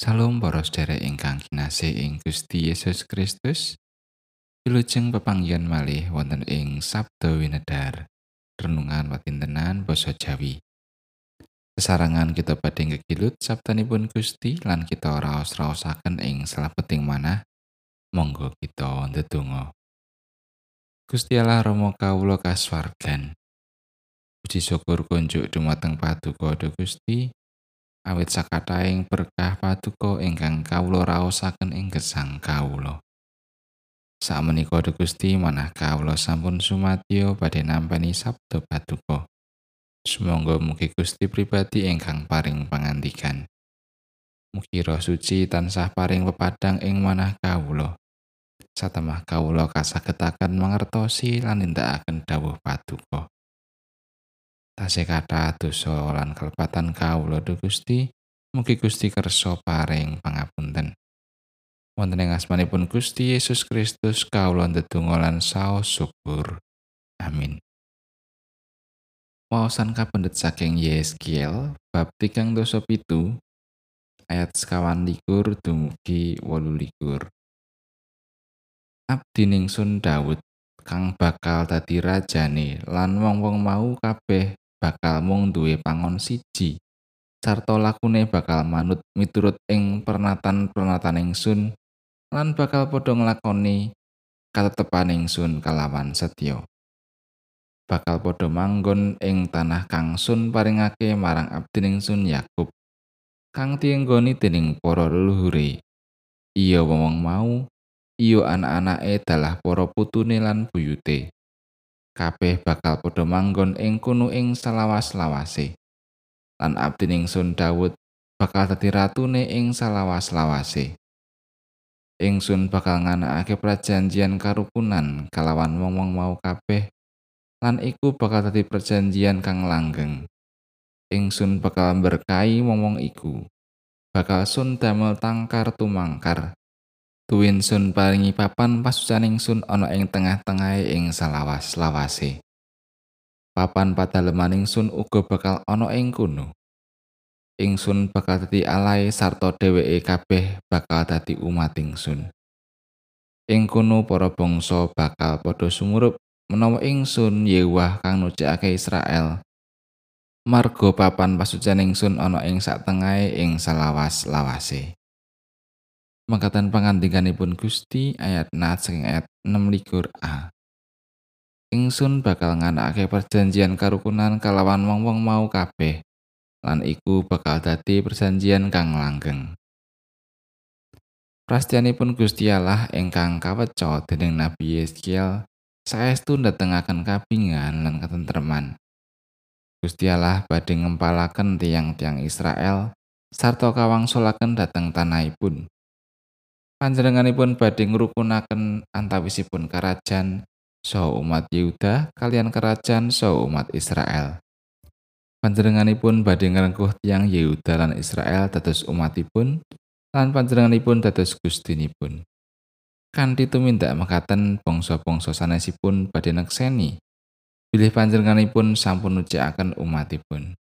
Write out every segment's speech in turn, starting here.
Salam para sedherek ingkang kinasih ing Gusti Yesus Kristus. Wilujeng pepanggihan malih wonten ing Sabda Winedar. Renungan watintenan basa Jawi. Sesarangan kita badhe ngegilut sabdanipun Gusti lan kita raos-raosaken ing salabeting manah. Monggo kita ndedonga. Gusti Allah Rama kawula kasuwargan. Puji syukur kunjuk dumateng Paduka Gusti. Awit sakataing berkah paduka ingkang kawula raosaken ing gesang kawula. Sakmenika Gusti manah kawula sampun sumadyo badhe nampi sabda paduka. Sumangga mugi Gusti pribadi ingkang paring pangandikan. Mugi roh suci tansah paring pepadang ing manah kawula. Satemah kawula kasagetaken mangertosi lan nindakaken dawuh paduka. Tasih kathah dosa lan kelepatan kawula Gusti mugi Gusti kersa paring pangapunten. Wonten ing asmanipun Gusti Yesus Kristus kawula ndedonga lan saos syukur amin. Wawasan kapendet saking Yeskiel bab tigang dosa pitu ayat sekawan likur dumugi wolu likur Abdi ningsun Daud kang bakal dadi rajane lan wong-wong mau kabeh bakal mung duwe pangon siji. Sarta lakune bakal manut miturut ing pernatan-pernatan ingsun lan bakal padha nglakoni katetepan ingsun kalawan setya bakal padha manggon ing tanah kang sun paringake marang abdi ingsun Yakub kang dienggoni dening para leluhure. Iya wong mau iya anak-anake dalah para putune lan buyute kabeh bakal padha manggon ing kono ing salawas-lawase. Lan abdi ningsun Daud bakal dadi ratune ing salawas-lawase. Ingsun bakal nganakake perjanjian karukunan kalawan wong-wong mau kabeh lan iku bakal dadi perjanjian kang langgeng. Ingsun bakal berkahi wong-wong iku. Bakal sun damel tangkar tumangkar Tuwin sun paringi papan pasucaning sun ana ing tengah-tengahe ing salawas lawase. Papan padalemaning sun uga bakal ana ing kono. Ingsun bakal dadi alai sarta dheweke kabeh bakal dadi umat ingsun. Ing kono para bangsa bakal padha sumurup menawa ingsun Yewah kang nujakake Israel. Margo papan pasucaning sun ana ing sak ing salawas Mangkatan pangandikanipun Gusti ayat nat saking ayat 6 likur A. Ingsun bakal nganakake perjanjian karukunan kalawan wong-wong mau kabeh lan iku bakal dadi perjanjian kang langgeng. Prastianipun Gusti Allah ingkang kaweca dening Nabi Yeskiel saestu ndatengaken kabingan lan ketentreman. Gusti Allah badhe ngempalaken tiang-tiang Israel sarta kawangsulaken dhateng tanahipun. Panjenenganipun badhe ngrukunaken antawisipun karajan saha umat Yehuda kalian karajan saha umat Israel. Panjenenganipun badhe ngrengkuh tiang Yehuda lan Israel dados umatipun lan panjenenganipun dados gustinipun. Kanthi tumindak mekaten bangsa-bangsa sanesipun badhe nekseni bilih panjenenganipun sampun nucikaken umatipun.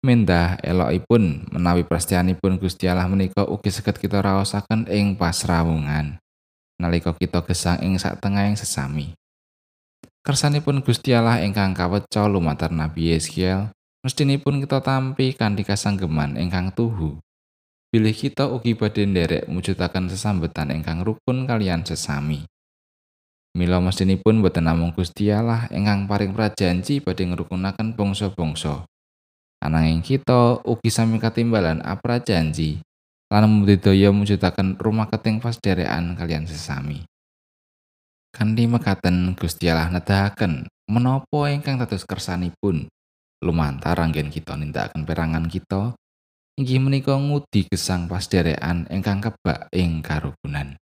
Mendah elokipun menawi prastianipun Gusti Allah menika ugi saged kita raosaken ing pasrawungan nalika kita gesang ing satengahing sesami. Kersanipun Gusti Allah ingkang kaweca lumantar Nabi Yeskiel mestinipun kita tampi kanthi kasanggeman ingkang tuhu. Bilih kita ugi badhe nderek mujudaken sesambetan ingkang rukun kalian sesami. Mila mestinipun boten namung Gusti Allah ingkang paring prajanji badhe ngrukunaken bangsa-bangsa. Ananging kita ugi sami katimbalan apra janji lan mbudidaya mujudaken rumah keting pasderekan kalian sesami. Kanthi mekaten Gusti Allah nedahaken menapa ingkang dados kersanipun lumantar anggen kita nindakaken perangan kita inggih menika ngudi gesang pasderekan ingkang kebak ing karukunan.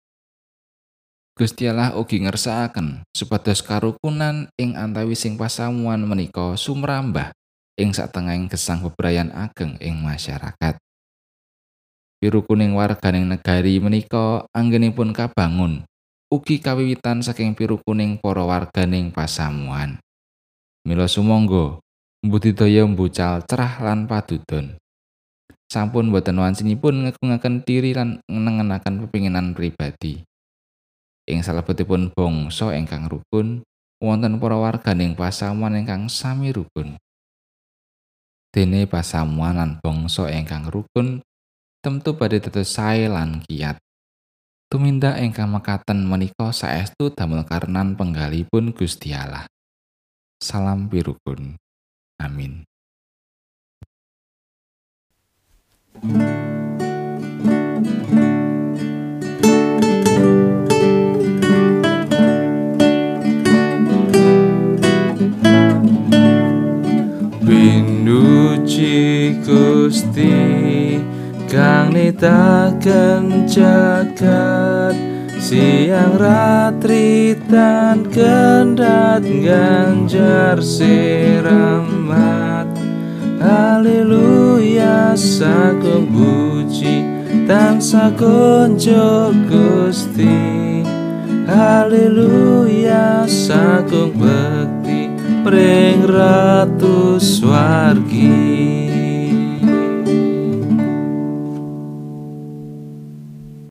Gusti Allah ugi ngersakaken supados karukunan ing antawising pasamuan menika sumrambah ing satengahing gesang bebrayan ageng ing masyarakat. Biru kuning warganing negari menika anggenipun kabangun ugi kawiwitan saking biru kuning para warganing pasamuan. Mila sumangga budidaya mbucal cerah lan padudon. sampun boten wancinipun ngegungaken diri lan nengenaken pepinginan pribadi. Ing salebetipun bangsa ingkang rukun, wonten para warganing pasamuan ingkang sami rukun. Dene pasamuan lan bangsa ingkang rukun tentu badhe dados sae lan kiat. Tumindak ingkang mekaten menika saestu damel karenan penggalipun Gusti Allah. Salam pirukun. Amin. Pinuji Gusti kang nitaken jagat siang ratri tan kendat ganjar siramat. Haleluya sagung puji tansah konco Gusti. Haleluya sagung bekti pring ratus wargi